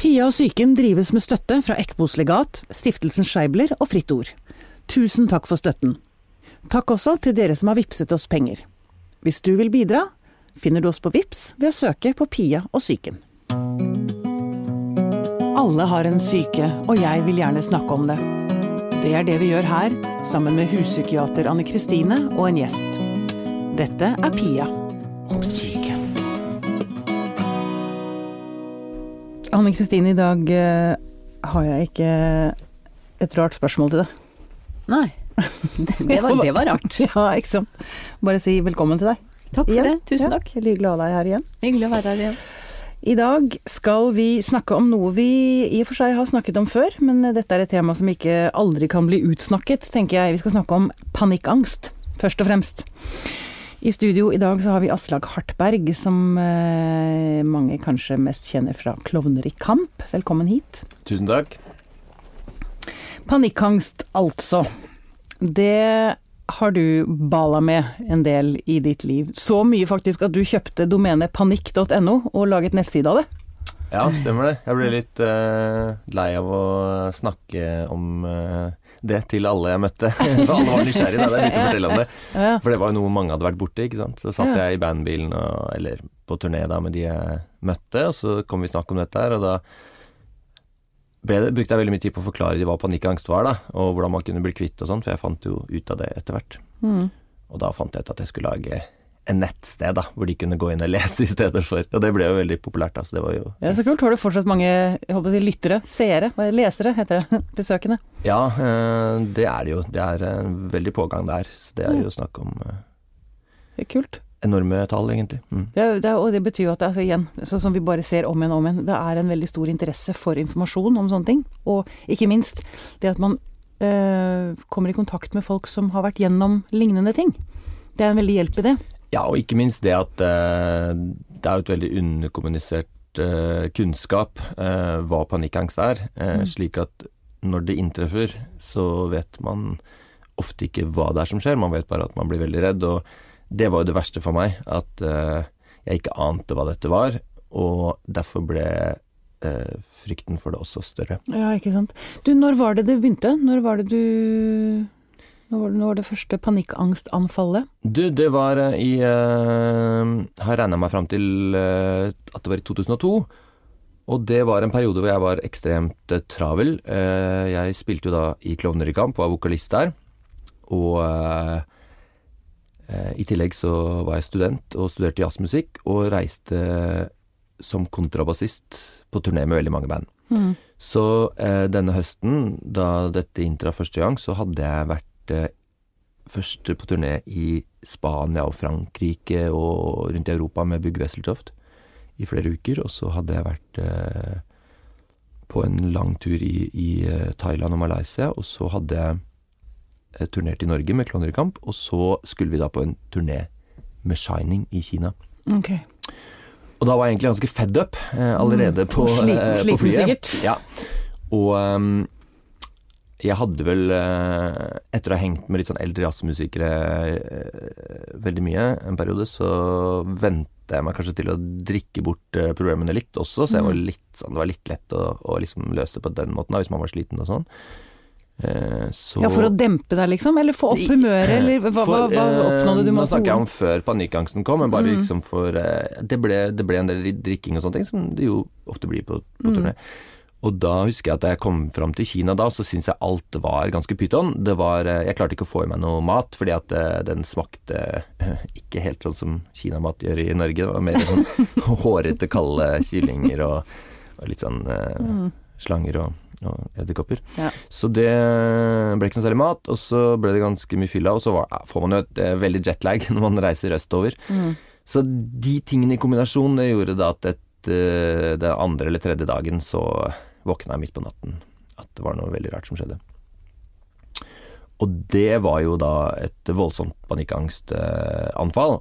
Pia og psyken drives med støtte fra Ekbos legat, Stiftelsen Scheibler og Fritt Ord. Tusen takk for støtten. Takk også til dere som har vippset oss penger. Hvis du vil bidra, finner du oss på Vips ved å søke på Pia og psyken. Alle har en syke, og jeg vil gjerne snakke om det. Det er det vi gjør her, sammen med huspsykiater Anne Kristine og en gjest. Dette er Pia om syke. Anne Kristine, i dag eh, har jeg ikke et rart spørsmål til deg. Nei. Det, var, det var rart. Ja, ikke sant. Bare si velkommen til deg. Takk for Igjen. det. Tusen Ja, takk. Veldig hyggelig å ha deg her igjen. Hyggelig å være her igjen. I dag skal vi snakke om noe vi i og for seg har snakket om før, men dette er et tema som ikke aldri kan bli utsnakket, tenker jeg. Vi skal snakke om panikkangst, først og fremst. I studio i dag så har vi Aslag Hartberg, som eh, mange kanskje mest kjenner fra Klovner i kamp. Velkommen hit. Tusen takk. Panikkangst, altså. Det har du bala med en del i ditt liv. Så mye faktisk at du kjøpte domenet panikk.no og laget nettside av det. Ja, stemmer det. Jeg ble litt uh, lei av å snakke om uh, det til alle jeg møtte. For alle var nysgjerrige da jeg begynte å fortelle om det. For det var jo noe mange hadde vært borte, ikke sant. Så satt jeg i bandbilen, og, eller på turné da med de jeg møtte, og så kom vi snakk om dette her, og da det, brukte jeg veldig mye tid på å forklare hva panikk og angst var, da, og hvordan man kunne bli kvitt og sånn, for jeg fant jo ut av det etter hvert. Mm. Og da fant jeg ut at jeg skulle lage en nettsted da, hvor de kunne gå inn og lese i stedet for. Og det ble jo veldig populært, Altså, det var jo Ja, Så kult. Har du fortsatt mange jeg håper å si, lyttere, seere, lesere heter det, besøkende? Ja, eh, det er det jo. Det er en veldig pågang der. Så det er jo snakk om eh, Det er kult. enorme tall, egentlig. Mm. Det, er- det, er- og det betyr jo at det, altså igjen, sånn som vi bare ser om igjen og om igjen, det er en veldig stor interesse for informasjon om sånne ting. Og ikke minst det at man øh, kommer i kontakt med folk som har vært gjennom lignende ting. Det er en veldig hjelp i det. Ja, og ikke minst det at eh, det er jo et veldig underkommunisert eh, kunnskap eh, hva panikkangst er. Mm. Slik at når det inntreffer, så vet man ofte ikke hva det er som skjer, man vet bare at man blir veldig redd. Og det var jo det verste for meg, at eh, jeg ikke ante hva dette var, og derfor ble eh, frykten for det også større. Ja, ikke sant. Du, når var det det begynte? Når var det du Når var det, når det første panikkangstanfallet? Du, det var eh, i uh, Har regna meg fram til uh, at det var i 2002. Og det var en periode hvor jeg var ekstremt uh, travel. Uh, jeg spilte jo da i Klovner i kamp, var vokalist der. Og eh, eh, i tillegg så var jeg student og studerte jazzmusikk, og reiste som kontrabassist på turné med veldig mange band. Mm. Så eh, denne høsten, da dette inntraff første gang, så hadde jeg vært eh, først på turné i Spania og Frankrike og rundt i Europa med Bugg Wesseltoft i flere uker. Og så hadde jeg vært eh, på en lang tur i, i eh, Thailand og Malaysia. Og så hadde jeg eh, turnert i Norge med Klovner og så skulle vi da på en turné med Shining i Kina. Okay. Og da var jeg egentlig ganske fed up eh, allerede på, Og sliten- eh, på sliten flyet. sikkert. Ja. Og ehm, jeg hadde vel, eh, etter å ha hengt med litt sånn eldre jazzmusikere eh, veldig mye en periode, så venta jeg meg kanskje til å drikke bort eh, problemene litt også, så var litt sånn, det var litt lett å, å liksom løse det på den måten da, hvis man var sliten og sånn. Så Ja, For å dempe deg, liksom? Eller få opp humøret, eller hva, hva, For, hva oppnådde du med Nå snakker jeg om før panikkangsten kom, men bare Mm. liksom for det, ble, det ble en del drikking og sånne ting, som det jo ofte blir på, på Mm. Og da husker jeg at da jeg kom fram til Kina da, så syntes jeg alt var ganske pyton. Det var eh, Jeg klarte ikke å få i meg noe mat, fordi at eh, den smakte eh, ikke helt sånn som kinamat gjør i Norge. Det var mer sånn hårete, kalde kyllinger og, og litt sånn eh, slanger og, og edderkopper. Mm. Ja. Så det ble ikke noe særlig mat, og så ble det ganske mye fylla, og så var, ja, får man jo et veldig jetlag når man reiser østover. Mm. Så de tingene i kombinasjon, det gjorde da at et, det andre eller tredje dagen så våkna jeg midt på natten. At det var noe veldig rart som skjedde. Og det var jo da et voldsomt panikkangstanfall,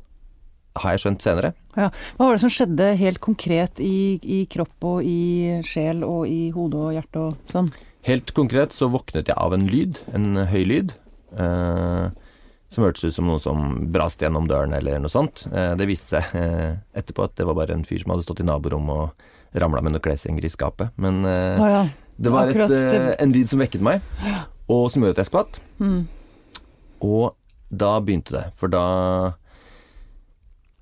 har jeg skjønt senere. Ja. Hva var det som skjedde helt konkret i, i kropp og i sjel og i hode og hjerte og sånn? Helt konkret så våknet jeg av en lyd, en høy lyd, eh, som hørtes ut som noe som braste gjennom døren eller noe sånt. Eh, det viste seg eh, etterpå at det var bare en fyr som hadde stått i naborommet og ramla med noen kleshenger i skapet. Men uh, oh, ja. det var et, uh, eh, en lyd som vekket meg, og som gjorde at jeg skvatt. Mm. Og da begynte det, for da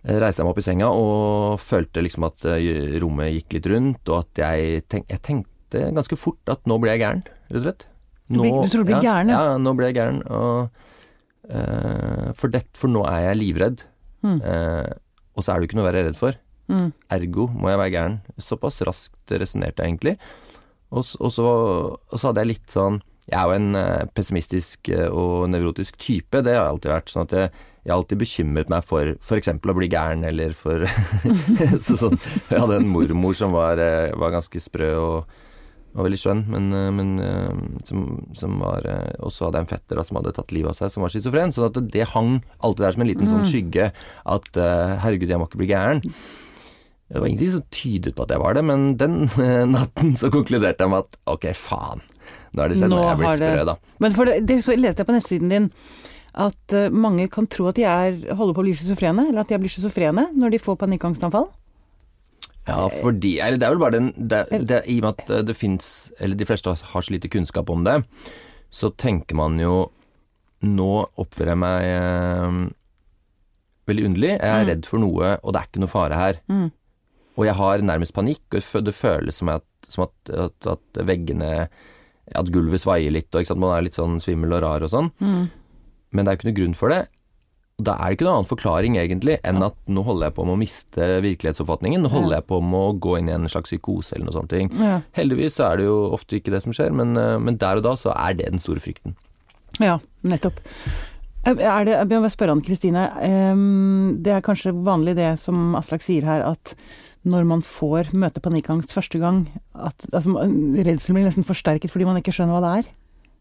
reiste jeg meg opp i senga og følte liksom at eh, rommet gikk litt rundt, og at jeg, tenk, jeg tenkte ganske fort at nå ble jeg gæren, rett og slett. Blir- du tror du blir ja, gæren, ja? Ja, nå ble jeg gæren. Og, uh, for, det, for nå er jeg livredd. Mm. Uh, og så er det jo ikke noe å være redd for. Mm. Ergo må jeg være gæren. Såpass raskt resonnerte jeg egentlig. Og, og, så, og så hadde jeg litt sånn Jeg er jo en eh, pessimistisk eh, og nevrotisk type, det har jeg alltid vært. Sånn at jeg, jeg har alltid bekymret meg for f.eks. å bli gæren, eller for så sånn, Jeg hadde en mormor som var, eh, var ganske sprø og, og veldig skjønn, men, men som, som var Og så hadde jeg en fetter da, som hadde tatt livet av seg, som var schizofren. Så sånn det hang alltid der som en liten sånn skygge at herregud, jeg må ikke bli gæren. Det var ingenting som tydet på at jeg var det, men den natten så konkluderte jeg med at ok, faen. Nå er det skjedd, Nå er jeg blitt sprø, da. Men for det, det så leste jeg på nettsiden din at eh, mange kan tro at de er, holder på å bli schizofrene, eller at de blir schizofrene når de får panikkangstanfall. Ja, fordi Eller det er vel bare den det, det, I og med at eh, det fins Eller de fleste har så lite kunnskap om det, så tenker man jo Nå oppfører jeg meg eh, veldig underlig. Jeg er Mm. redd for noe, og det er ikke noe fare her. Mm. Og jeg har nærmest panikk, og det føles som at, som at, at, at veggene At gulvet svaier litt, og man er litt sånn svimmel og rar og sånn. Mm. Men det er jo ikke noe grunn for det. Og Da er det ikke noen annen forklaring egentlig enn at nå holder jeg på med å miste virkelighetsoppfatningen. Nå holder Ja. jeg på med å gå inn i en slags psykose eller noe sånt. Ja. Heldigvis så er det jo ofte ikke det som skjer, men, eh, men der og da så er det den store frykten. ja, nettopp. Er det, jeg må spørre Anne Kristine, ehm, det er kanskje vanlig det som Aslak sier her, at når man får møte panikkangst første gang, at altså, redselen blir nesten forsterket fordi man ikke skjønner hva det er?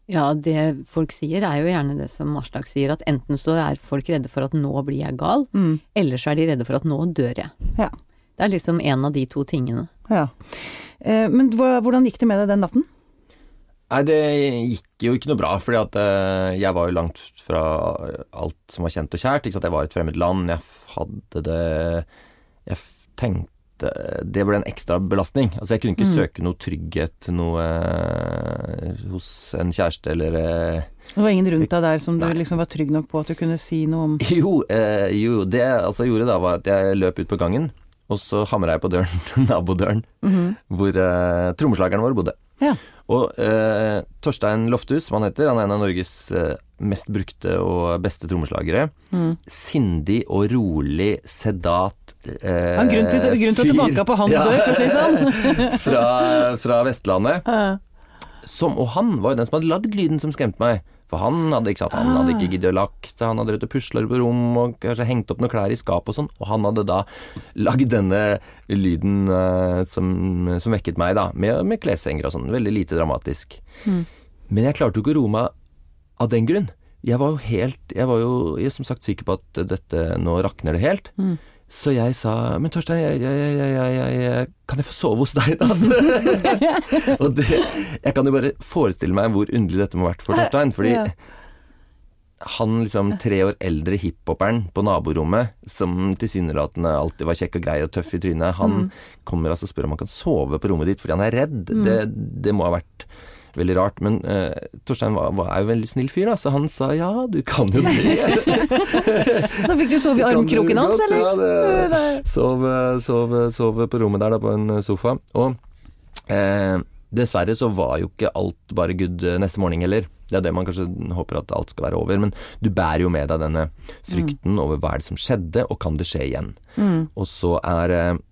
Ja, det folk sier er jo gjerne det som Aslak sier, at enten så er folk redde for at nå blir jeg gal, Mm. eller så er de redde for at nå dør jeg. Ja. Det er liksom en av de to tingene. ja. Eh, men hvordan gikk det med deg den natten? Nei, det gikk jo ikke noe bra, fordi at eh, jeg var jo langt fra alt som var kjent og kjært. Ikke sant? Jeg var i et fremmed land, jeg hadde det Jeg tenkte Det ble en ekstra belastning. Altså, jeg kunne ikke Mm. søke noe trygghet noe eh, hos en kjæreste eller eh, Det var ingen rundt deg der som du liksom var trygg nok på at du kunne si noe om Jo, eh, jo det jeg altså gjorde da, var at jeg løp ut på gangen, og så hamra jeg på døren, nabodøren, hvor eh, trommeslageren vår bodde. Ja. Og eh, Torstein Lofthus, som han heter, han er en av Norges eh, mest brukte og beste trommeslagere. Mm. Sindig og rolig, sedat eh, Han grunn til, grunn til å tilbake på hans Ja. dør, for å si det sånn. fra, fra Vestlandet. Ja. Som, og han var jo den som hadde lagd lyden som skremte meg. For han hadde ikke, han hadde Ah. ikke giddet å lagt seg, han hadde drevet og pusla på rom og kanskje hengt opp noen klær i skapet og sånn. Og han hadde da lagd denne lyden uh, som, som vekket meg, da. Med, med kleshenger og sånn. Veldig lite dramatisk. Mm. Men jeg klarte jo ikke å roe meg av den grunn. Jeg var jo helt Jeg var jo jeg, som sagt sikker på at dette Nå rakner det helt. Mm. Så jeg sa Men Torstein, jeg, jeg, kan jeg få sove hos deg i natt? og det, jeg kan jo bare forestille meg hvor underlig dette må ha vært for Torstein. Fordi Ja. han liksom tre år eldre hiphoperen på naborommet, som tilsynelatende alltid var kjekk og grei og tøff i trynet, han Mm. kommer altså og spør om han kan sove på rommet ditt fordi han er redd. Det, det må ha vært veldig rart. Men uh, Torstein var, var, jo en veldig snill fyr, da, så han sa ja, du kan jo det. Så fikk du sove i armkroken hans, eller? Ja, det, sov, sov, sov på rommet der da, på en sofa. Og uh, dessverre så var jo ikke alt bare good eh, neste morgen heller. Det er det man kanskje håper at alt skal være over. Men du bærer jo med deg denne frykten over hva er det som skjedde, og kan det skje igjen. Mm. Og så er eh, eh,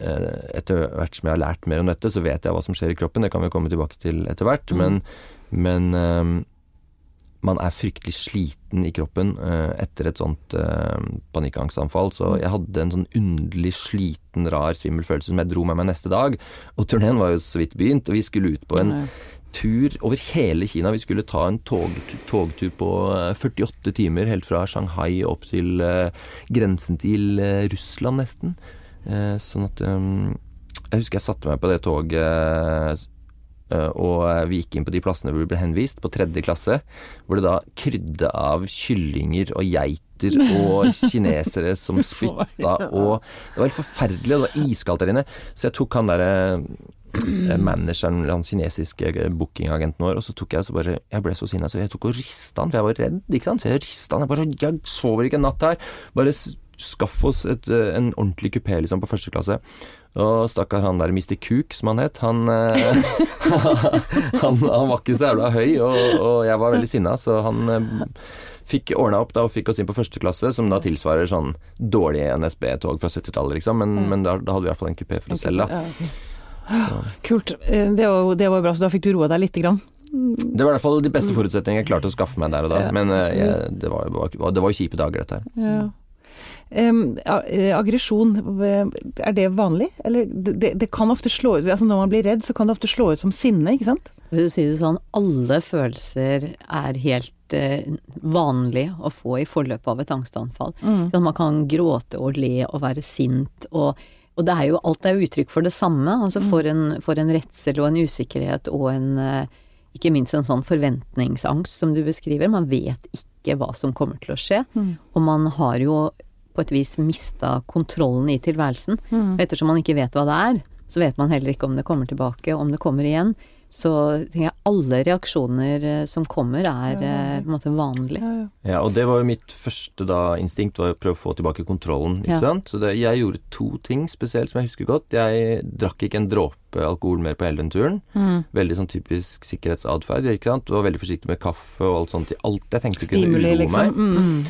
Etter hvert som jeg har lært mer om dette, så vet jeg hva som skjer i kroppen. Det kan vi komme tilbake til etter hvert. Mm. Men, men um, man er fryktelig sliten i kroppen uh, etter et sånt uh, panikkangstanfall. Så jeg hadde en sånn underlig sliten, rar svimmelfølelse som jeg dro med meg neste dag. Og turneen var jo så vidt begynt, og vi skulle ut på en Nei. tur over hele Kina. Vi skulle ta en tog, togtur på eh, 48 timer, helt fra Shanghai opp til uh, grensen til eh, Russland, nesten. Eh, sånn at eh, Jeg husker jeg satte meg på det toget eh, og vi gikk inn på de plassene hvor vi ble henvist, på tredje klasse, hvor det da krydde av kyllinger og geiter og kinesere som spytta, og det var helt forferdelig, og det var iskaldt der inne. Så jeg tok han derre eh, manageren, han kinesiske bookingagenten vår, og så tok jeg så bare Jeg ble så sinna, så jeg tok og rista han, for jeg var redd, ikke sant. Så jeg rista han. Jeg bare Jeg sover ikke en natt her. Bare skaff oss et, eh, en ordentlig kupé, liksom, på første klasse. Og stakkar han der Mr. Cook, som han het, han, eh, han, han var ikke så jævla høy, og, og jeg var veldig sinna, så han eh, fikk ordna opp da og fikk oss inn på første klasse, som da tilsvarer sånn dårlige NSB-tog fra 70-tallet, liksom. Men, men da, da hadde vi i hvert fall en kupé for oss selv, da. Ja. Kult. Det var, det var bra, så da fikk du roa deg lite grann. Det var i hvert fall de beste forutsetningene jeg klarte å skaffe meg der og da. Men jeg, det, var, det var jo kjipe dager, dette her. Ja. Eh, aggresjon, eh, er det vanlig? Eller det, det, kan ofte slå ut altså Når man blir redd, så kan det ofte slå ut som sinne, ikke sant? For å si det sånn, alle følelser er helt eh, vanlig å få i forløpet av et angstanfall. Så man kan gråte og le og være sint og og det er jo, alt er uttrykk for det samme. altså For en, for en redsel og en usikkerhet og en eh, Ikke minst en sånn forventningsangst som du beskriver. Man vet ikke hva som kommer til å skje. Og man har jo på et vis mista kontrollen i tilværelsen. Og ettersom man ikke vet hva det er, så vet man heller ikke om det kommer tilbake, om det kommer igjen. Så tenker jeg alle reaksjoner eh, som kommer er eh, på en måte vanlig. Ja, og det var jo mitt første da instinkt, var å prøve å få tilbake kontrollen, ikke Ja. sant. Så det, jeg gjorde to ting spesielt som jeg husker godt. Jeg drakk ikke en dråpe alkohol mer på hele den turen. Veldig sånn typisk sikkerhetsatferd, ikke sant. Var veldig forsiktig med kaffe og alt sånt. Alt jeg tenkte kunne Stimuli, uroe liksom. meg. Mm.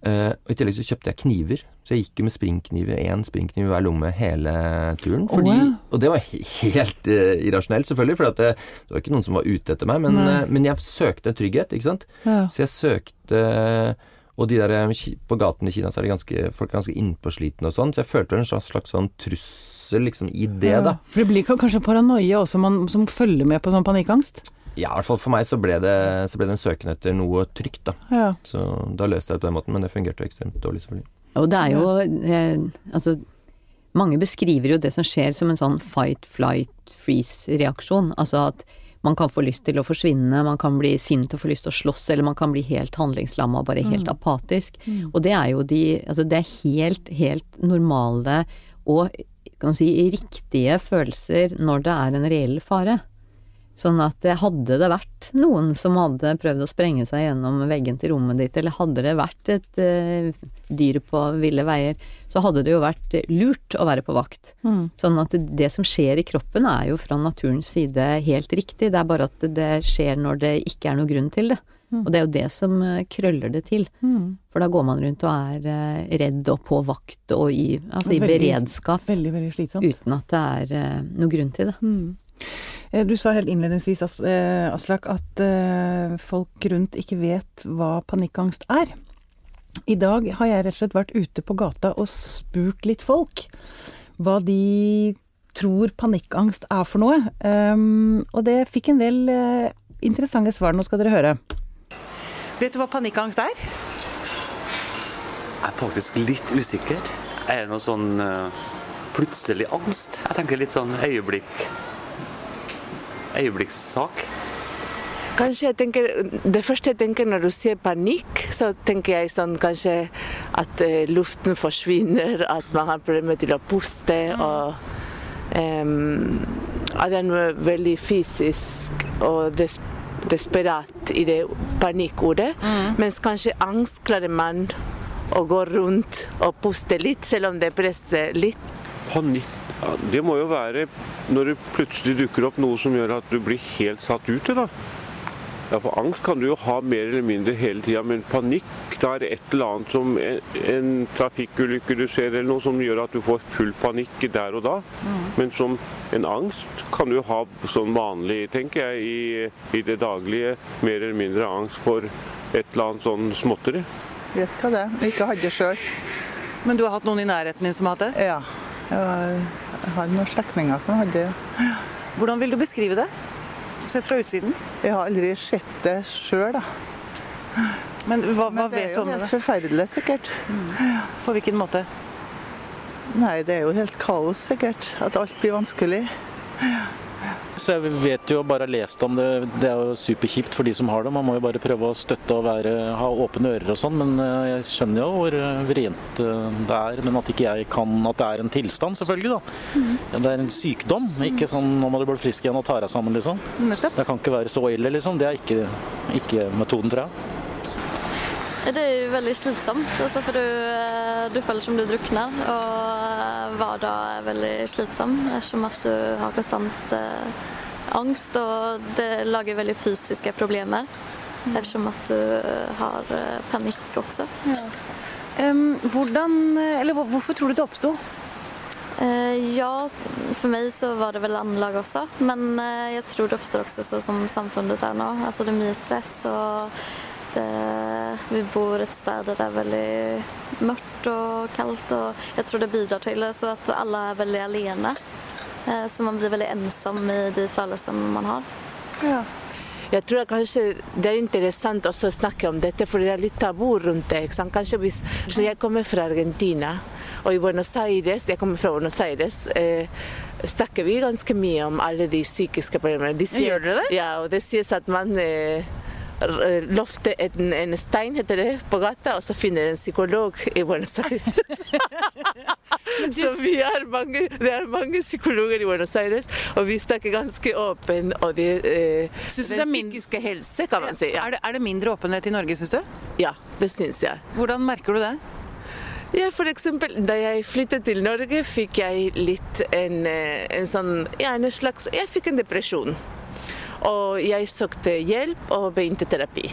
Eh, og I tillegg så kjøpte jeg kniver. Så jeg gikk jo med springkniver, én springkniv i hver lomme hele turen. Fordi, oh, ja. Og det var helt uh, irrasjonelt, selvfølgelig, for det, det var ikke noen som var ute etter meg. Men, eh, men jeg søkte trygghet, ikke sant. Ja. Så jeg søkte Og de der eh, på gaten i Kina så er det ganske, folk er ganske innpåslitne og sånn, så jeg følte en slags, slags sånn trussel liksom i det, da. For det blir kanskje paranoia også man, som følger med på sånn panikkangst? Ja, i hvert fall for meg så ble det, så ble det en søken etter noe trygt, da. Ja. Så da løste jeg det på den måten, men det fungerte jo ekstremt dårlig, selvfølgelig. Og det er jo eh, Altså, mange beskriver jo det som skjer som en sånn fight, flight, freeze-reaksjon. Altså at man kan få lyst til å forsvinne, man kan bli sint og få lyst til å slåss, eller man kan bli helt handlingslamma og bare helt apatisk. Og det er jo de Altså det er helt, helt normale og kan man si riktige følelser når det er en reell fare. Sånn at hadde det vært noen som hadde prøvd å sprenge seg gjennom veggen til rommet ditt, eller hadde det vært et uh, dyr på ville veier, så hadde det jo vært lurt å være på vakt. Sånn at det, det som skjer i kroppen er jo fra naturens side helt riktig, det er bare at det skjer når det ikke er noe grunn til det. Og det er jo det som eh, krøller det til. For da går man rundt og er eh, redd og på vakt og i, altså i Veldig- beredskap Veldig, veldig slitsomt. uten at det er eh, noe grunn til det. Eh, Du sa helt innledningsvis, eh, Aslak, at eh, folk rundt ikke vet hva panikkangst er. I dag har jeg rett og slett vært ute på gata og spurt litt folk hva de tror panikkangst er for noe. Um, og det fikk en del eh, interessante svar. Nå skal dere høre. Vet du hva panikkangst er? Jeg er faktisk litt usikker. Er det noe sånn eh, plutselig angst? Jeg tenker litt sånn øyeblikk Øyeblikkssak. Kanskje jeg tenker, Det første jeg tenker når du sier panikk, så tenker jeg sånn kanskje at eh, luften forsvinner, at man har problemer til å puste. og um, At det er veldig fysisk og des desperat i det panikkordet. Mens kanskje angst klarer man å gå rundt og puste litt, selv om det presser litt. Panikk ja, Det må jo være når det plutselig dukker opp noe som gjør at du blir helt satt ut. Da. Ja, for Angst kan du jo ha mer eller mindre hele tida, men panikk da er det et eller annet som en, en trafikkulykke du ser, eller noe som gjør at du får full panikk der og da. Men som en angst kan du jo ha sånn vanlig, tenker jeg, i, i det daglige. Mer eller mindre angst for et eller annet sånn småtteri. Vet hva det er. Ikke hadde det sjøl. Men du har hatt noen i nærheten din som har hatt det? Ja. Jeg har noen slektninger som hadde det. Hvordan vil du beskrive det? Sett fra utsiden. Jeg har aldri sett det sjøl, da. Men hva, hva Men det Det er jo helt forferdelig, sikkert. På hvilken måte? Nei, det er jo helt kaos, sikkert. At alt blir vanskelig. Så jeg vet jo bare har lest om det. Det er jo superkjipt for de som har det. Man må jo bare prøve å støtte og være, ha åpne ører og sånn. Men eh, jeg skjønner jo hvor eh, vrient eh, det er. Men at ikke jeg kan at det er en tilstand, selvfølgelig. da. Det er en sykdom. Ikke sånn nå må du bli frisk igjen og ta deg sammen, liksom. Det kan ikke være så ille, liksom. Det er ikke, ikke metoden, tror jeg. Det er jo veldig slitsomt, altså for du, du føler som du drukner. Og eh, hver dag er veldig slitsom ettersom at du har konstant eh, angst. Og det lager veldig fysiske problemer ettersom at du eh, har eh, panikk også. Em, hvordan, eller hvorfor tror du det oppsto? Uh, ja, for meg så var det vel anlag også. Men uh, jeg tror det oppstår også sånn som samfunnet er nå. Altså det er mye stress og vi bor et sted der det er veldig mørkt og kaldt. Og jeg tror det bidrar til det, så at alle er veldig alene. Eh, så man blir veldig ensom i de følelsene man har. Jeg tror kanskje det er interessant også å snakke om dette, for det er litt tabu rundt det. ikke sant? Kanskje hvis, så Jeg kommer fra Argentina, og i Buenos Aires, jeg kommer fra Buenos Aires, eh, snakker vi ganske mye om alle de psykiske problemene. De sier, Gjør dere det? Ja, og det sies at man eh, r- lofter en, en stein heter det, på gata, og så finner en psykolog i Buenos Aires. Så vi er mange, det er mange psykologer i Buenos Aires, og vi snakker ganske åpen om det, eh, den psykiske helse, kan man si. Ja, Er det, er det mindre åpenhet i Norge, syns du? ja det syns jeg. Hvordan merker du det? Ja, for eksempel, da jeg flyttet til Norge, fikk jeg litt en, eh, en sånn Ja, en slags Jeg fikk en depresjon. Og jeg søkte hjelp og begynte terapi.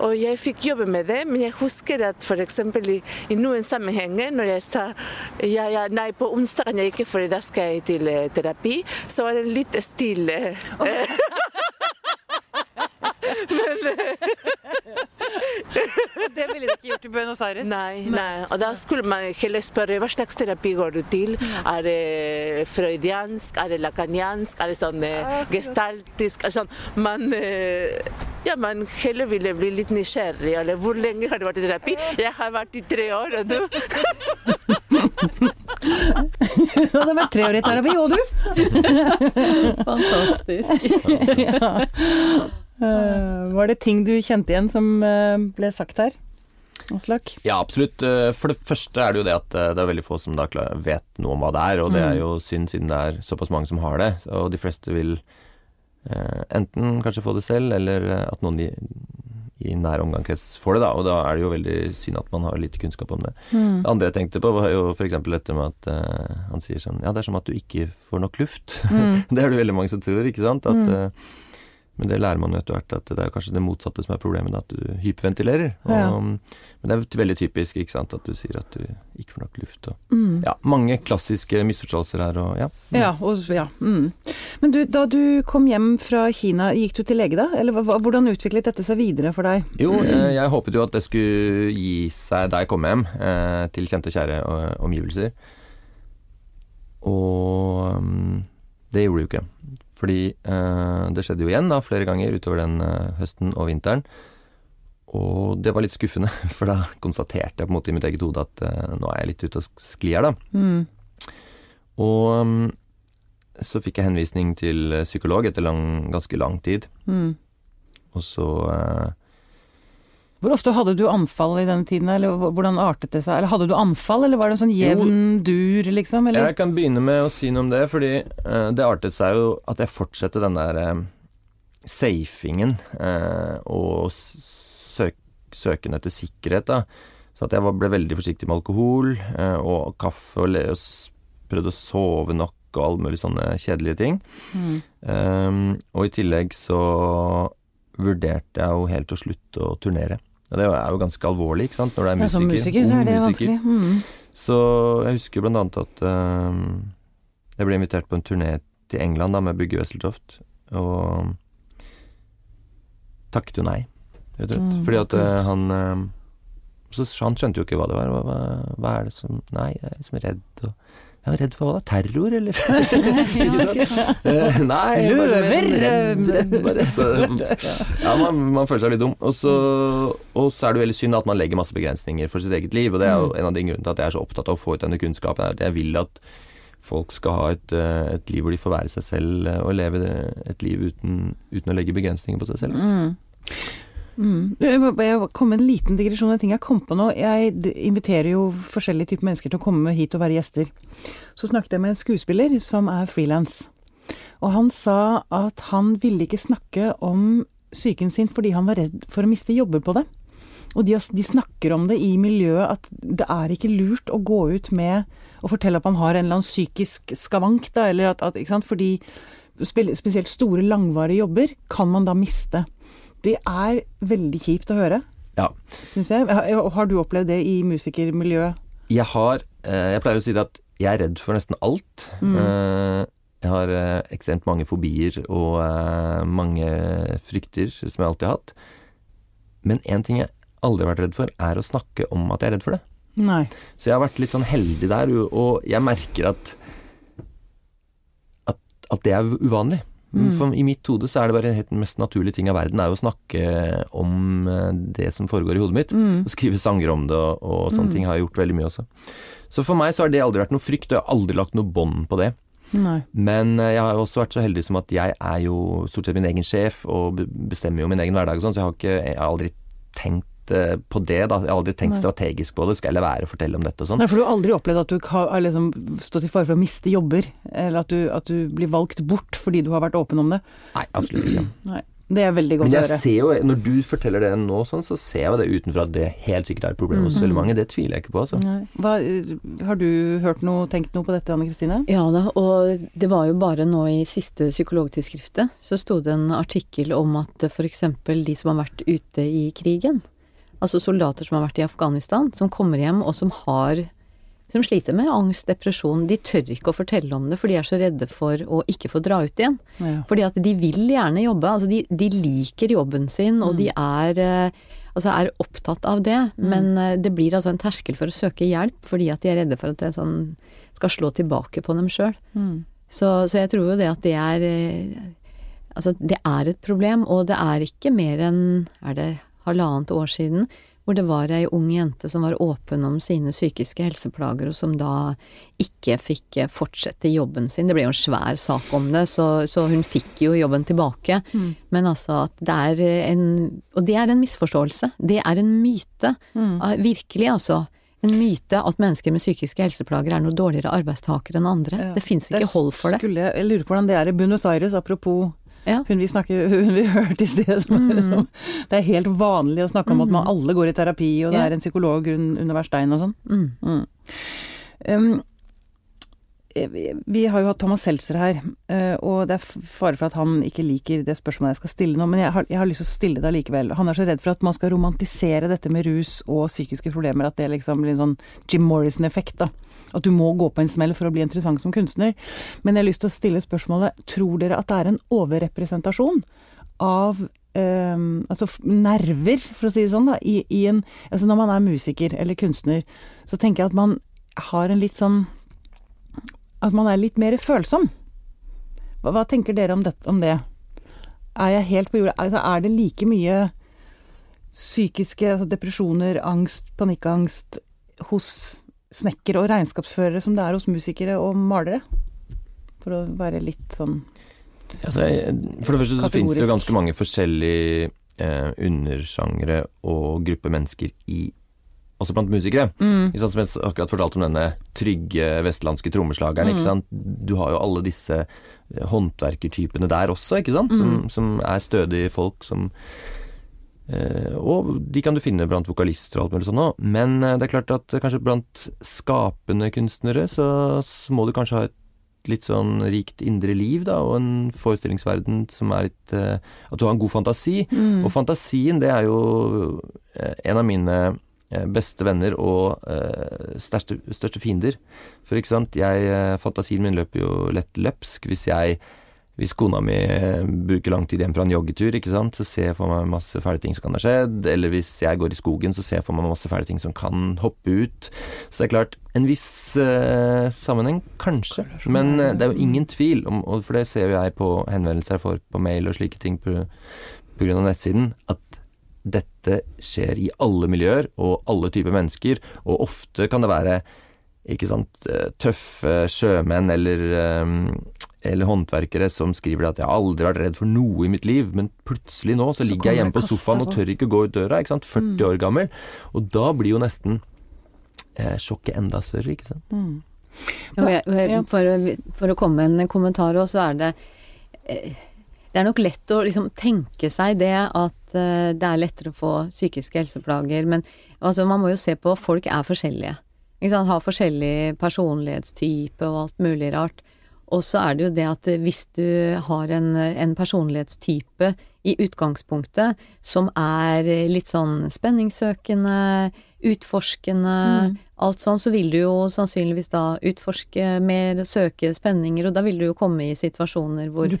Og jeg fikk jobbe med det, men jeg husker at f.eks. I, i noen sammenhenger når jeg sa ja, ja, nei, på onsdag kan jeg ikke, for da skal jeg til eh, terapi, så var det litt stille. Det ville de ikke gjort i Buenos Aires. Nei, nei. Og da skulle man heller spørre hva slags terapi går du til. Er det freudiansk, er det lakaniansk? er det sånn eh, gestaltisk? Altså, man, eh, ja, man heller ville bli litt nysgjerrig. Eller hvor lenge har du vært i terapi? Jeg har vært i tre år, og du? Du hadde vært tre år i terapi, og du? Fantastisk. ja. Eh, var det ting du kjente igjen som eh, ble sagt her? Aslak? Ja, absolutt. Eh, For det første er det jo det at det er veldig få som da vet noe om hva det er, og det er jo synd siden det er såpass mange som har det. Og de fleste vil enten kanskje få det selv, eller at noen i, i nær omgangskrets får det, da. Og da er det jo veldig synd at man har lite kunnskap om det. Det andre jeg tenkte på, var jo f.eks. dette med at uh, han sier sånn Ja, det er som at du ikke får nok luft. det er det veldig mange som tror, ikke sant? At, eh, men det lærer man jo etter hvert, at det er kanskje det motsatte som er problemet, at du hyperventilerer. Og, Ja. Men det er veldig typisk, ikke sant, at du sier at du ikke får nok luft. Og, Ja, mange klassiske misforståelser her, og ja. Ja, og, ja. Mm. Men du, da du kom hjem fra Kina, gikk du til lege da? Eller hvordan utviklet dette seg videre for deg? Jo, jeg, jeg håpet jo at det skulle gi seg da jeg kom hjem eh, til kjente og kjære eh, omgivelser. Og mm, det gjorde det jo ikke. Fordi eh, det skjedde jo igjen da, flere ganger utover den eh, høsten og vinteren. Og det var litt skuffende, for da konstaterte jeg på en måte i mitt eget hode at eh, nå er jeg litt ute og sklir her, da. Og mm, så fikk jeg henvisning til eh, psykolog etter lang, ganske lang tid. Mm. Og så eh, Hvor ofte hadde du anfall i denne tiden, eller hvordan artet det seg? Eller hadde du anfall, eller var det en sånn jevn dur, liksom? Eller? Jeg kan begynne med å si noe om det, fordi uh, det artet seg jo at jeg fortsatte den der uh, safingen uh, og søk, søken etter sikkerhet, da. Så at jeg var, ble veldig forsiktig med alkohol og kaffe og, le, og prøvde å sove nok og alle mulige sånne kjedelige ting. Um, og i tillegg så vurderte jeg jo helt å slutte å turnere. Og det er jo ganske alvorlig, ikke sant, når det er musiker. Ja, som musiker så er det musiker. vanskelig. Mm. Så jeg husker blant annet at eh, jeg ble invitert på en turné til England da med Bygge Wesseltoft, og takket jo nei, rett og slett. Mm, Fordi at uh, han eh, så Han skjønte jo ikke hva det var. Hva, hva er det som Nei, jeg er liksom redd og Jeg var redd for hva da? Terror, eller? Eh, Nei er Løver, Redd, redd bare. Så, ja, man, man føler seg litt dum. Og så, og så er det veldig synd at man legger masse begrensninger for sitt eget liv, og det er jo en av de grunnene til at jeg er så opptatt av å få ut denne kunnskapen. er at Jeg vil at folk skal ha et, eh, et liv hvor de får være seg selv eh, og leve et liv uten, uten å legge begrensninger på seg selv. Mm. Mm. Jeg kom med en liten digresjon. En ting jeg kom på nå. Jeg inviterer jo forskjellige typer mennesker til å komme hit og være gjester. Så snakket jeg med en skuespiller som er frilans. Og han sa at han ville ikke snakke om psyken sin fordi han var redd for å miste jobber på det. Og de, de snakker om det i miljøet at det er ikke lurt å gå ut med å fortelle at man har en eller annen psykisk skavank, da, eller at, at fordi spesielt store, langvarige jobber kan man da miste. Det er veldig kjipt å høre, Ja. syns jeg. Har, du opplevd det i musikermiljøet? Jeg har eh, Jeg pleier å si det at jeg er redd for nesten alt. Mm. Eh, Jeg har eh, ekstremt mange fobier og mange frykter som jeg alltid har hatt. Men én ting jeg aldri har vært redd for, er å snakke om at jeg er redd for det. Nei. Så jeg har vært litt sånn heldig der, og jeg merker at at, at det er uvanlig. Mm. For I mitt hode så er det bare helt den mest naturlige ting av verden er jo å snakke om eh, det som foregår i hodet mitt. Mm. Og skrive sanger om det og, og sånne Mm. ting har jeg gjort veldig mye også. Så for meg så har det aldri vært noe frykt, og jeg har aldri lagt noe bånd på det. Nei. Men eh, jeg har også vært så heldig som at jeg er jo stort sett min egen sjef og bestemmer jo min egen hverdag og sånn, så jeg har, ikke, jeg har aldri tenkt eh, på det, da. Jeg har aldri tenkt Nei. strategisk på det. Skal jeg la være å fortelle om dette og sånn? Nei, for du har aldri opplevd at du har liksom stått i fare for å miste jobber, eller at du, at du blir valgt bort fordi du har vært åpen om det? Nei, absolutt ikke. Nei. Det er veldig godt Men å høre. ser jo, når du forteller det nå sånn, så ser jeg jo det utenfra at det helt sikkert er et problem hos Mhm. veldig mange. Det tviler jeg ikke på, altså. Hva, eh, har du hørt noe, tenkt noe på dette, Anne Kristine? Ja da, og det var jo bare nå i siste psykologtidsskriftet så sto det en artikkel om at f.eks. de som har vært ute i krigen, altså soldater som har vært i Afghanistan, som kommer hjem og som har som sliter med angst, depresjon, de tør ikke å fortelle om det, for de er så redde for å ikke få dra ut igjen. Ja. Fordi at de vil gjerne jobbe, altså de, de liker jobben sin, og de er, eh, altså er opptatt av det, men eh, det blir altså en terskel for å søke hjelp, fordi at de er redde for at det sånn skal slå tilbake på dem sjøl. Mm. Så, så jeg tror jo det at det er eh, Altså, det er et problem, og det er ikke mer enn, er det halvannet år siden, hvor det var ei ung jente som var åpen om sine psykiske helseplager, og som da ikke fikk eh, fortsette jobben sin. Det ble jo en svær sak om det, så, så hun fikk jo jobben tilbake. Mm. Men altså at det er en Og det er en misforståelse. Det er en myte. Mm. Ah, Virkelig, altså. En myte at mennesker med psykiske helseplager er noe dårligere arbeidstakere enn andre. Ja. Det fins ikke hold for det. Skulle jeg lurer på hvordan det er i Buenos Aires, apropos Ja. hun vi, snakker, hun vi hørte i sted. Som, Mm. liksom, det er helt vanlig å snakke om at man Mhm. alle går i terapi, og det Ja. er en psykolog under hver stein og sånn. Mm. Mm. Um, vi- vi har jo hatt Thomas Seltzer her, eh, og det er fare for at han ikke liker det spørsmålet jeg skal stille nå, men jeg har, jeg har lyst til å stille det allikevel. Han er så redd for at man skal romantisere dette med rus og psykiske problemer, at det liksom blir en sånn Jim Morrison-effekt, da. At du må gå på en smell for å bli interessant som kunstner. Men jeg har lyst til å stille spørsmålet, tror dere at det er en overrepresentasjon av eh, altså nerver, for å si det sånn, da, i, i en Altså når man er musiker eller kunstner, så tenker jeg at man har en litt sånn At man er litt mer følsom. Hva, hva tenker dere om det, om det? Er jeg helt på jorda? Altså, er det like mye psykiske altså depresjoner, angst, panikkangst hos snekkere og regnskapsførere som det er hos musikere og malere? For å være litt sånn Altså, for det første så finnes det jo ganske mange forskjellige eh, undersjangre og grupper mennesker i også blant musikere. Mm. Sånn som jeg akkurat fortalte om denne trygge vestlandske trommeslageren. Mm. ikke sant? Du har jo alle disse eh, håndverkertypene der også, ikke sant? Som, Mm. som er stødige folk som Og de kan du finne blant vokalister og alt mulig sånt òg. Men eh, det er klart at eh, kanskje blant skapende kunstnere så, så må du kanskje ha et litt sånn rikt indre liv, da, og en forestillingsverden som er litt eh, At du har en god fantasi. Mm. Og fantasien, det er jo eh, en av mine eh, beste venner og eh, største, største fiender. For ikke sant, jeg, eh, fantasien min løper jo lett løpsk hvis jeg hvis kona mi eh, bruker lang tid hjem fra en joggetur, ikke sant, så ser jeg for meg masse fæle ting som kan ha skjedd. Eller hvis jeg går i skogen, så ser jeg for meg masse fæle ting som kan hoppe ut. Så det er klart, en viss uh, sammenheng, kanskje. Men uh, det er jo ingen tvil, om, og for det ser jo jeg på henvendelser jeg får på mail og slike ting på, på grunn av nettsiden, at dette skjer i alle miljøer og alle typer mennesker, og ofte kan det være ikke sant, tøffe sjømenn eller, eh, eller håndverkere som skriver at 'jeg har aldri vært redd for noe i mitt liv', men plutselig nå så, Så ligger jeg hjemme på sofaen og tør ikke gå ut døra, ikke sant, 40 år gammel. Og da blir jo nesten eh, sjokket enda større, ikke sant. Og jeg, jeg, for, for å komme med en kommentar òg, så er det eh, Det er nok lett å liksom tenke seg det at eh, det er lettere å få psykiske helseplager, men altså, man må jo se på Folk er forskjellige. Ikke sant? Har forskjellig personlighetstype og alt mulig rart. Og så er det jo det at hvis du har en, en personlighetstype i utgangspunktet som er litt sånn spenningssøkende, utforskende, alt sånn, så vil du jo sannsynligvis da utforske mer, søke spenninger, og da vil du jo komme i situasjoner hvor Du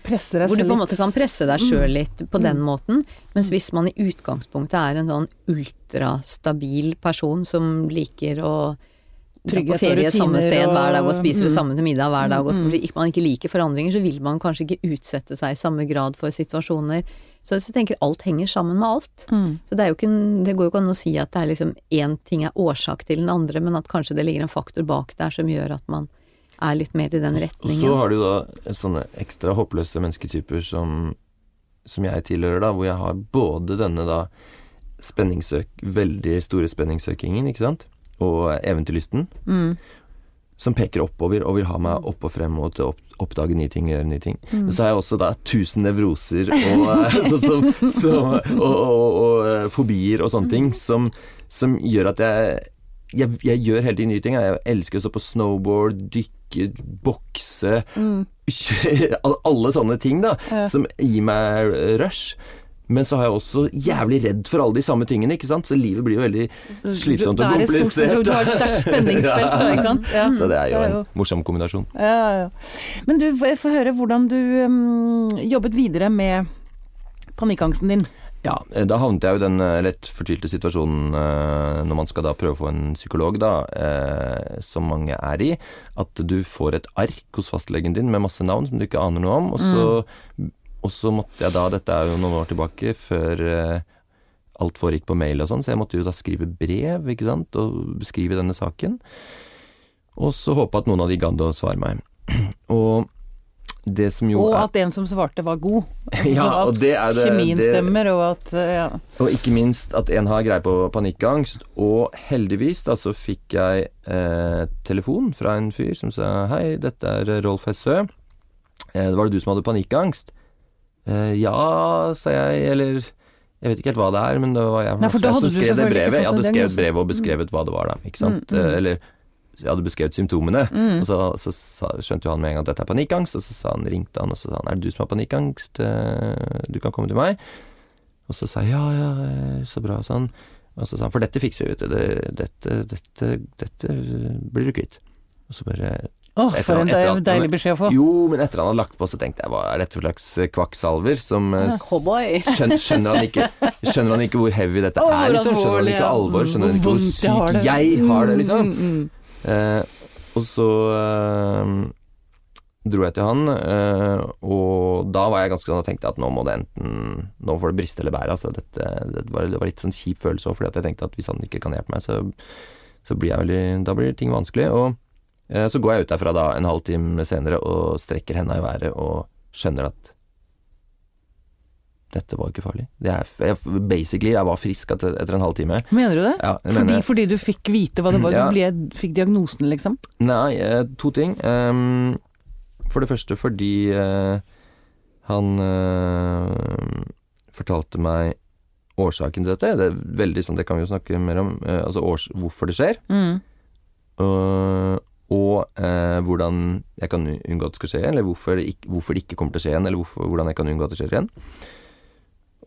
hvor du på en måte kan presse deg sjøl litt på den måten. Mens hvis man i utgangspunktet er en sånn ultrastabil person som liker å Trygghet på og ferie samme sted og- hver dag og spiser det Mm. samme til middag hver dag, og så Mm, fordi man ikke liker forandringer, så vil man kanskje ikke utsette seg i samme grad for situasjoner. Så jeg tenker alt henger sammen med alt. Mm. Så det, ikke, det går jo ikke an å si at det er liksom én ting er årsak til den andre, men at kanskje det ligger en faktor bak der som gjør at man er litt mer i den Og retningen. så har du da sånne ekstra håpløse mennesketyper som, som jeg tilhører, da, hvor jeg har både denne da spenningssøk, veldig store spenningssøkingen, ikke sant, og eventyrlysten, Mm. som peker oppover og vil ha meg opp og frem og til å oppdage nye ting, gjøre nye ting. Mm. Men så har jeg også da tusen nevroser og, så, så, så, og, og, og eh, fobier og sånne ting som, som gjør at jeg jeg, jeg gjør hele tiden nye ting. Jeg elsker å stå på snowboard, dykke, bokse mm. Alle sånne ting da, Ja. som gir meg rush. Men så har jeg også jævlig redd for alle de samme tingene, ikke sant. Så livet blir jo veldig slitsomt og er komplisert. Du har et sterkt spenningsfelt, da, ikke sant? Ja. Så det er jo en morsom kombinasjon. Ja, ja. Men du, får få høre hvordan du um, jobbet videre med panikkangsten din. Ja, eh, da havnet jeg jo i den eh, lett fortvilte situasjonen eh, når man skal da prøve å få en psykolog, da, som mange er i, at du får et ark hos fastlegen din med masse navn som du ikke aner noe om, og så, og så måtte jeg da, dette er jo noen år tilbake, før eh, alt foregikk på mail og sånn, så jeg måtte jo da skrive brev, ikke sant, og beskrive denne saken, og så håpe at noen av de gadd å svare meg. Og det som jo Og er at en som svarte var god. Altså, Ja, så at og det er det- kjemien det- stemmer, og at uh, ja. Og ikke minst at en har greie på panikkangst. Og heldigvis da så fikk jeg eh, telefon fra en fyr som sa hei, dette er Rolf Hessø. Eh, var det du som hadde panikkangst? Eh, ja, sa jeg, eller jeg vet ikke helt hva det er, men det var jeg, Nei, jeg som skrev det brevet. Jeg hadde skrevet brevet og beskrevet hva det var, da. Ikke sant? Mm, mm. Eh, eller jeg hadde beskrevet symptomene. Mm. Og så, så, skjønte jo han med en gang at dette er panikkangst, og så sa han, ringte han og så sa han er det du som har panikkangst, Eh, du kan komme til meg. Og så sa jeg ja, ja, så bra, sånn. Og så sa han for dette fikser vi, vet du. Dette, dette, dette blir du kvitt. Og så bare Åh, for en han- han- deilig beskjed å få. Jo, men etter han hadde lagt på, så tenkte jeg hva er dette for slags eh, kvakksalver som ja, skjønner, skjønner, han ikke, skjønner han ikke hvor heavy dette oh, er, liksom? Skjønner han ikke alvor? Skjønner han ikke hvor vondt jeg har syk det. jeg har det, liksom? Mm, mm, mm. Eh, og så eh, dro jeg til han, eh, og da var jeg ganske sånn og tenkte at nå må det enten Nå får det briste eller bære. Altså, dette, det, var, det var litt sånn kjip følelse òg, fordi jeg tenkte at hvis han ikke kan hjelpe meg, så, så blir jeg veldig Da blir ting vanskelig. Og eh, så går jeg ut derfra da en halvtime senere og strekker henda i været og skjønner at dette var ikke farlig. Det er, jeg, basically, jeg var frisk etter, etter en halvtime. Mener du det? Ja, fordi, mener- fordi du fikk vite hva det var? Ja. Du ble, fikk diagnosen, liksom? Nei, eh, to ting. Ehm, for det første fordi eh, han eh, fortalte meg årsaken til dette. Det er veldig sånn, det kan vi jo snakke mer om. eh, altså års, hvorfor det skjer. Mm. Og, og eh, hvordan jeg kan unngå at det skal skje igjen, eller hvorfor hvorfor det ikke kommer til å skje igjen, eller hvorfor, hvordan jeg kan unngå at det skjer igjen.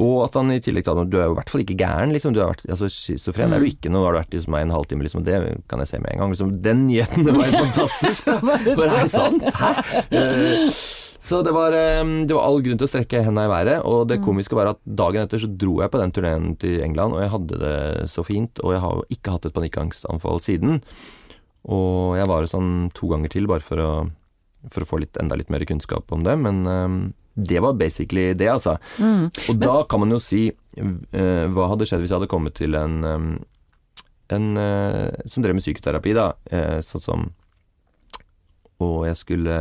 Og at han i tillegg til at du er jo i hvert fall ikke gæren, liksom. Du har vært, altså Schizofren er du ikke, nå har du vært hos meg en halvtime, liksom. Det kan jeg se med en gang. Liksom. Den nyheten det var helt fantastisk! For er det sant? Hæ? Eh, så det var, eh, det var all grunn til å strekke henda i været. Og det komiske var at dagen etter så dro jeg på den turneen til England, og jeg hadde det så fint. Og jeg har jo ikke hatt et panikkangstanfall siden. Og jeg var jo sånn to ganger til, bare for å, for å få litt, enda litt mer kunnskap om det. Men eh, det var basically det, altså. Mm. Og da kan man jo si uh, Hva hadde skjedd hvis jeg hadde kommet til en, um, en uh, som drev med psykoterapi, da, uh, sånn som Og jeg skulle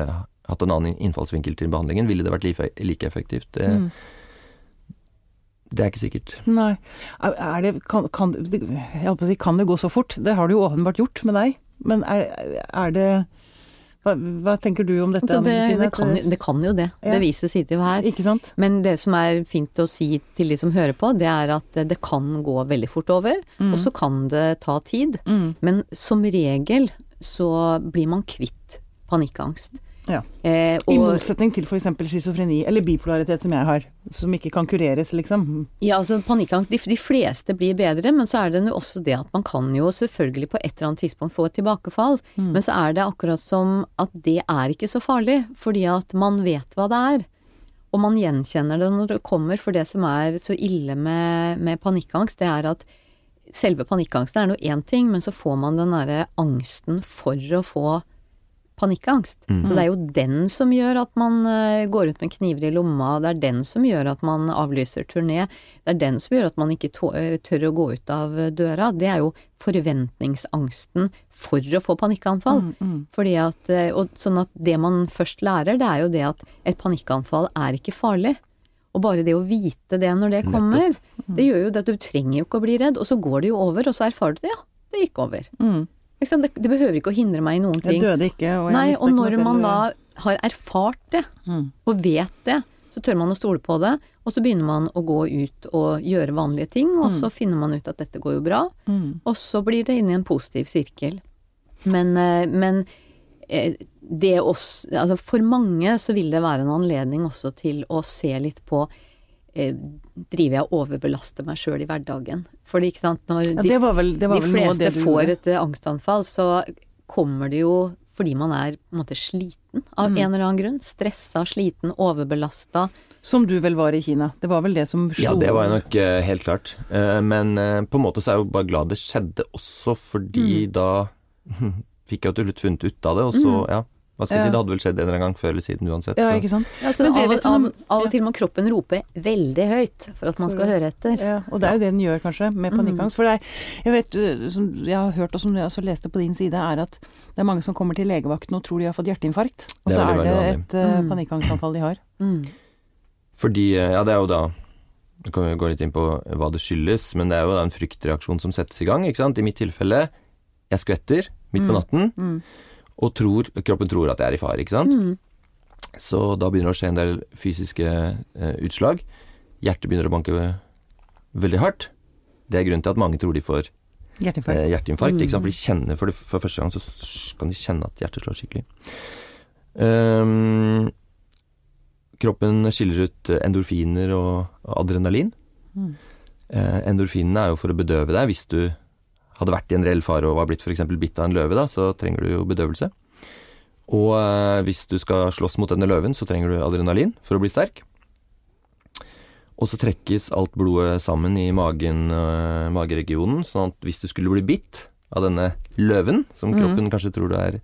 hatt en annen innfallsvinkel til behandlingen, ville det vært like, effektivt? Det, Mm. det er ikke sikkert. Nei. Er det kan, kan, jeg holdt på å si, kan det gå så fort? Det har det jo åpenbart gjort med deg. Men er, er det hva, hva tenker du om dette? Altså, det, Anne det, kan, jo- det kan jo det. Ja. Beviset sitter jo her. Ikke sant? Men det som er fint å si til de som hører på, det er at det kan gå veldig fort over, og så kan det ta tid. Mm. Men som regel så blir man kvitt panikkangst. Ja. Eh, I motsetning til f.eks. schizofreni eller bipolaritet som jeg har, som ikke kan kureres, liksom. ja, altså panikkangst, de, de fleste blir bedre, men så er det jo også det at man kan jo selvfølgelig på et eller annet tidspunkt få et tilbakefall. Men så er det akkurat som at det er ikke så farlig, fordi at man vet hva det er. Og man gjenkjenner det når det kommer, for det som er så ille med, med panikkangst, det er at selve panikkangsten er nå én ting, men så får man den derre angsten for å få panikkangst. Så det er jo den som gjør at man eh, går ut med kniver i lomma, det er den som gjør at man avlyser turné, det er den som gjør at man ikke eh, tør å gå ut av døra. Det er jo forventningsangsten for å få panikkanfall. Fordi at, eh, og sånn at det man først lærer, det er jo det at et panikkanfall er ikke farlig. Og bare det å vite det når det kommer, det gjør jo det at du trenger jo ikke å bli redd, og så går det jo over, og så erfarer du det, ja, det gikk over. Mm. Det, det behøver ikke å hindre meg i noen Jeg ting. døde ikke, og jeg Nei, og når man selv, da har erfart det, Mm. og vet det, så tør man å stole på det, og så begynner man å gå ut og gjøre vanlige ting, og så finner man ut at dette går jo bra, Mm. og så blir det inn i en positiv sirkel. Men, eh, men eh, det også Altså for mange så vil det være en anledning også til å se litt på eh, Driver jeg og overbelaster meg sjøl i hverdagen? Fordi, ikke sant, når de, ja, vel, de fleste får et eh, angstanfall, så kommer det jo fordi man er på en måte sliten av Mm. en eller annen grunn. Stressa, sliten, overbelasta. Som du vel var i Kina. Det var vel det som slo Ja, det var jeg nok eh, helt klart. Eh, men på en måte så er jeg jo bare glad det skjedde også, fordi Mm. da fikk jeg jo til slutt funnet ut av det, og så, ja. Hva skal jeg Ja. si, det hadde vel skjedd en eller annen gang før eller siden uansett. Ja, ikke sant. Altså, Men av, vet du av, av og til må kroppen rope veldig høyt for at man skal høre etter. Ja, og det er jo det den gjør kanskje, med panikkangst. For det er, jeg vet, uh, som jeg har hørt og som jeg også leste på din side, er at det er mange som kommer til legevakten og tror de har fått hjerteinfarkt. Og så er det et uh, Mm. panikkangstanfall de har. Mm. Fordi, eh, ja det er jo da vi kan vi gå litt inn på hva det skyldes, men det er jo da en fryktreaksjon som settes i gang, ikke sant. I mitt tilfelle, jeg skvetter midt på natten, Mm. Og tror, kroppen tror at jeg er i fare, ikke sant. Mm. Så da begynner det å skje en del fysiske eh, utslag. Hjertet begynner å banke veldig hardt. Det er grunnen til at mange tror de får Hjerteinfarkt. eh, hjerteinfarkt. Ikke sant? For de kjenner for, det, for første gang så kan de kjenne at hjertet slår skikkelig. Um, kroppen skiller ut eh, endorfiner og, og adrenalin. Mm. Eh, endorfinene er jo for å bedøve deg. Hvis du hadde vært i en reell fare og var blitt f.eks. bitt av en løve, da, så trenger du jo bedøvelse. Og eh, hvis du skal slåss mot denne løven, så trenger du adrenalin for å bli sterk. Og så trekkes alt blodet sammen i magen, eh, mageregionen, sånn at hvis du skulle bli bitt av denne løven, som kroppen kroppen kanskje tror du er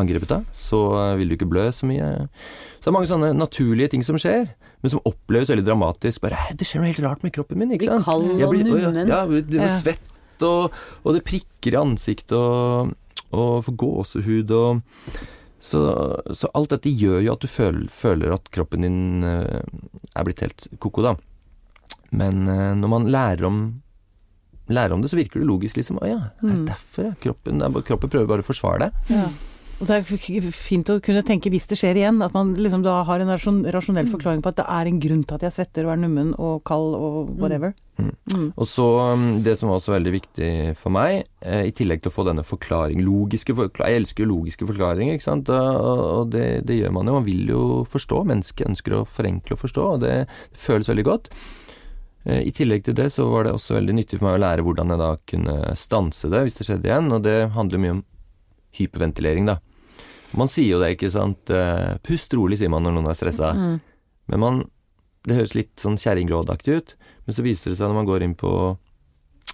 angrepet av, så øh, vil du ikke blø så mye. Så det er mange sånne naturlige ting som skjer, men som oppleves veldig dramatisk. Bare Det skjer noe helt rart med kroppen min, ikke Blir kald og å, ja. Ja, det blir Ja. Og, og det prikker i ansiktet, og, og får gåsehud og så, så alt dette gjør jo at du føler, føler at kroppen din uh, er blitt helt ko-ko, da. Men uh, når man lærer om, lærer om det, så virker det logisk, liksom. Å ja, er Mm. det derfor, ja? Kroppen, det kroppen prøver bare å forsvare deg. Ja. Og det er fint å kunne tenke hvis det skjer igjen, at man liksom da har en rasjonell Mm. forklaring på at det er en grunn til at jeg svetter og er nummen og kald og whatever. Mm. Mm. Og så um, det som var også veldig viktig for meg, eh, i tillegg til å få denne forklaring, logiske forklaring Jeg elsker jo logiske forklaringer, ikke sant, og, og det, det gjør man jo. Man vil jo forstå. Mennesket ønsker å forenkle og forstå, og det, det føles veldig godt. Eh, I tillegg til det så var det også veldig nyttig for meg å lære hvordan jeg da kunne stanse det hvis det skjedde igjen, og det handler mye om hyperventilering, da. Man sier jo det, ikke sant. Eh, Pust rolig, sier man når noen er stressa. Mm. Men man Det høres litt sånn kjerringrådaktig ut, men så viser det seg når man går inn på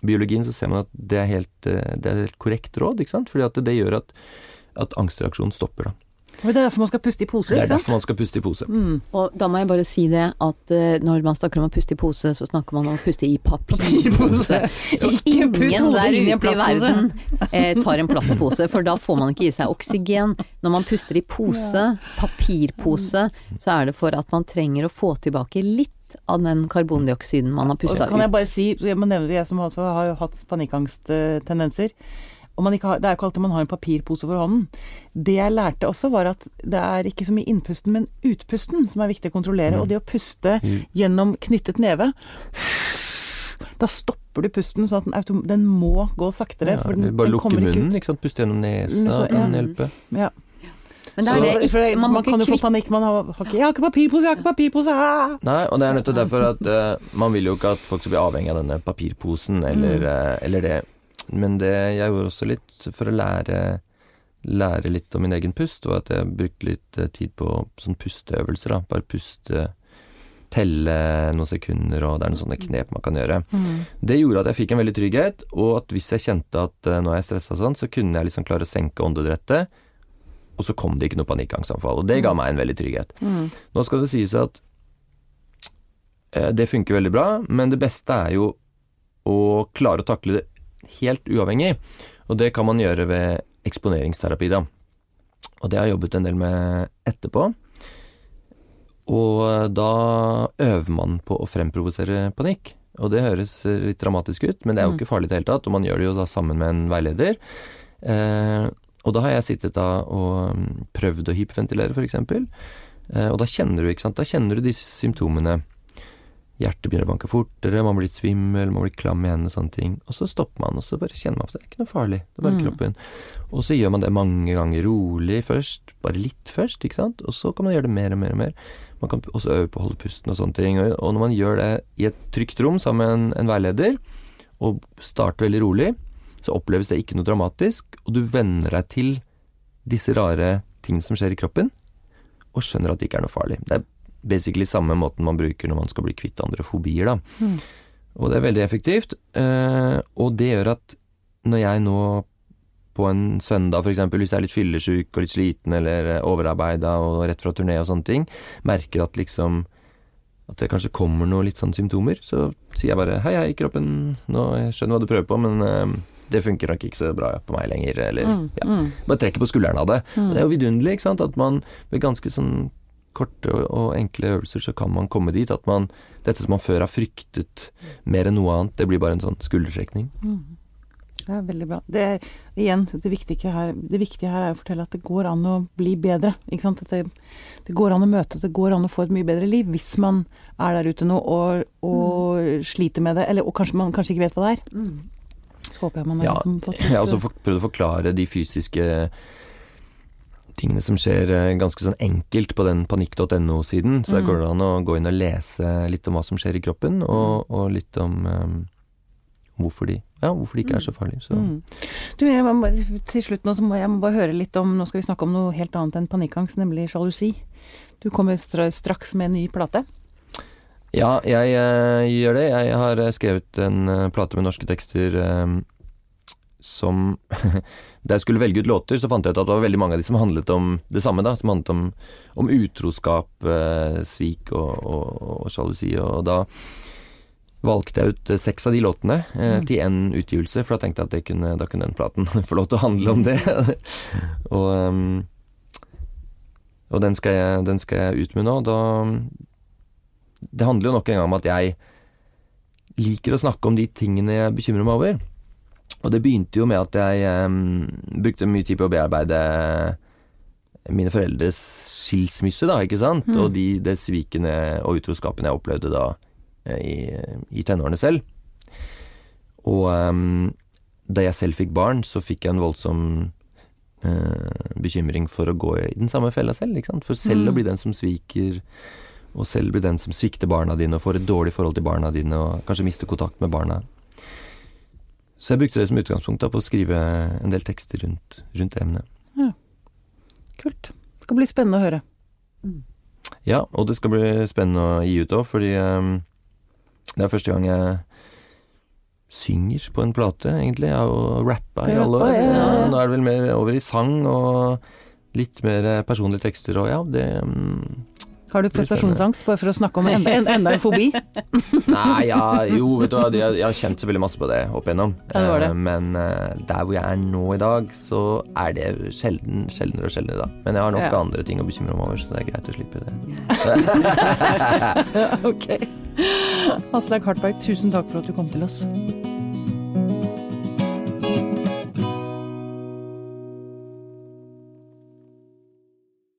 biologien, så ser man at det er helt, eh, det er helt korrekt råd, ikke sant. Fordi at det gjør at, at angstreaksjonen stopper, da. Og det er derfor man skal puste i pose, Det er derfor man skal puste i pose. Og da må jeg bare si det at uh, når man snakker om å puste i pose, så snakker man om å puste i papirpose. Så putt ingen hodet der inn i en ute i plastpose. verden eh, tar en plastpose, for da får man ikke i seg oksygen. Når man puster i pose, papirpose, så er det for at man trenger å få tilbake litt av den karbondioksiden man har pusta så kan jeg bare si, jeg må nevne det, jeg som også har hatt panikkangsttendenser. Man ikke har, det er jo ikke alltid man har en papirpose for hånden. Det jeg lærte også, var at det er ikke så mye innpusten, men utpusten som er viktig å kontrollere. Og det å puste gjennom knyttet neve Da stopper du pusten, sånn at den, den må gå saktere. Ja, for den, bare den lukke munnen, ikke sant. Puste gjennom nesa så, ja. kan hjelpe. Ja. Men Så, er det, for det, man man, kan jo få panikk. Man har, har ikke 'Jeg har ikke papirpose, jeg har ikke papirpose!' Ha! Nei, og det er nettopp derfor at uh, man vil jo ikke at folk skal bli avhengig av denne papirposen eller, Mm. uh, eller det. Men det jeg gjorde også litt for å lære, lære litt om min egen pust, var at jeg brukte litt eh, tid på sånn pusteøvelser. Da. Bare puste, telle noen sekunder, og det er noen sånne knep man kan gjøre. Det gjorde at jeg fikk en veldig trygghet, og at hvis jeg kjente at eh, nå er jeg stressa sånn, så kunne jeg liksom klare å senke åndedrettet, og så kom det ikke noe panikkangstanfall. Og det ga meg en veldig trygghet. Nå skal det sies at eh, det funker veldig bra, men det beste er jo å klare å takle det helt uavhengig. Og det kan man gjøre ved eksponeringsterapi, da. Og det har jeg jobbet en del med etterpå. Og da øver man på å fremprovosere panikk. Og det høres litt dramatisk ut, men det er jo ikke farlig i det hele tatt. Og man gjør det jo da sammen med en veileder. Eh, og da har jeg sittet da og mm, prøvd å hyperventilere, f.eks. Eh, og da kjenner du, ikke sant. Da kjenner du disse symptomene. Hjertet begynner å banke fortere, man blir litt svimmel, man blir klam i hendene og sånne ting. Og så stopper man, og så bare kjenner man på det. Det er ikke noe farlig. Det er bare kroppen. Og så gjør man det mange ganger rolig først, bare litt først, ikke sant. Og så kan man gjøre det mer og mer og mer. Man kan også øve på å holde pusten og sånne ting. Og når man gjør det i et trygt rom sammen med en, en veileder, og starter veldig rolig, så oppleves det ikke noe dramatisk, og du venner deg til disse rare tingene som skjer i kroppen, og skjønner at det ikke er noe farlig. Det er basically samme måten man bruker når man skal bli kvitt andre fobier, da. Og det er veldig effektivt, eh, og det gjør at når jeg nå på en søndag f.eks., hvis jeg er litt fyllesyk og litt sliten eller overarbeida og rett fra turné og sånne ting, merker at liksom at det kanskje kommer noen litt sånne symptomer, så sier jeg bare hei, hei, kroppen, nå jeg skjønner hva du prøver på, men eh, det funker nok ikke så bra på meg lenger, eller ja. Bare trekker på skuldrene av det. Og det er jo vidunderlig, ikke sant, at man blir ganske sånn korte og, og enkle øvelser så kan man komme dit at man Dette som man før har fryktet mer enn noe annet, det blir bare en sånn skuldertrekning. Det er veldig bra. Det, igjen, det viktige, her, det viktige her er å fortelle at det går an å bli bedre. Ikke sant? At det, det går an å møte, det går an å få et mye bedre liv hvis man er der ute nå og, og sliter med det, eller og kanskje man kanskje ikke vet hva det er. Så håper jeg man har Ja, liksom fått jeg har så også prøvd å forklare de fysiske tingene som skjer eh, ganske sånn enkelt på den panikk.no-siden. Så der går det an å gå inn og lese litt om hva som skjer i kroppen, og, og litt om um, hvorfor de ja, hvorfor de ikke er så farlige. Så. Mm. Du, må, til slutt nå så må jeg må bare høre litt om Nå skal vi snakke om noe helt annet enn panikkangst, nemlig sjalusi. Du kommer straks med en ny plate. Ja, jeg jeg gjør det. Jeg har eh, skrevet en eh, plate med norske tekster eh, som Da jeg skulle velge ut låter, så fant jeg ut at det var veldig mange av de som handlet om det samme, da. Som handlet om, om utroskap, eh, svik og, og, og sjalusi. Og da valgte jeg ut eh, seks av de låtene eh, til én utgivelse, for da tenkte jeg at det kunne, da kunne den platen få lov til å handle om det. og um, og den skal, jeg, den skal jeg ut med nå. Da det handler jo nok en gang om at jeg liker å snakke om de tingene jeg bekymrer meg over. Og det begynte jo med at jeg um, brukte mye tid på å bearbeide mine foreldres skilsmisse, da, ikke sant? Og de, det svikene og utroskapen jeg opplevde da eh, i, i tenårene selv. Og um, da jeg selv fikk barn, så fikk jeg en voldsom uh, bekymring for å gå i den samme fella selv, ikke sant? For selv å bli den som sviker og selv bli den som svikter barna dine og får et dårlig forhold til barna dine og kanskje mister kontakt med barna. Så jeg brukte det som utgangspunkt da, på å skrive en del tekster rundt, rundt emnet. Ja. Kult. Det skal bli spennende å høre. Ja, og det skal bli spennende å gi ut òg, fordi um, det er første gang jeg synger på en plate, egentlig. Jeg har jo rappa i alle år. ja, ja, ja. Nå er det vel mer over i sang og Litt mer eh, personlige tekster og ja, det mm, Har du prestasjonsangst, bare for å snakke om enda, en- enda en fobi? Nei, ja, jo, vet du hva, jeg, jeg har kjent så veldig masse på det opp igjennom. Ja, det var det. Eh, Men eh, der hvor jeg er nå i dag, så er det sjelden, sjeldnere og sjeldnere, da. Men jeg har nok Ja. andre ting å bekymre meg over, så det er greit å slippe det. ok. Aslaug Hartberg, tusen takk for at du kom til oss.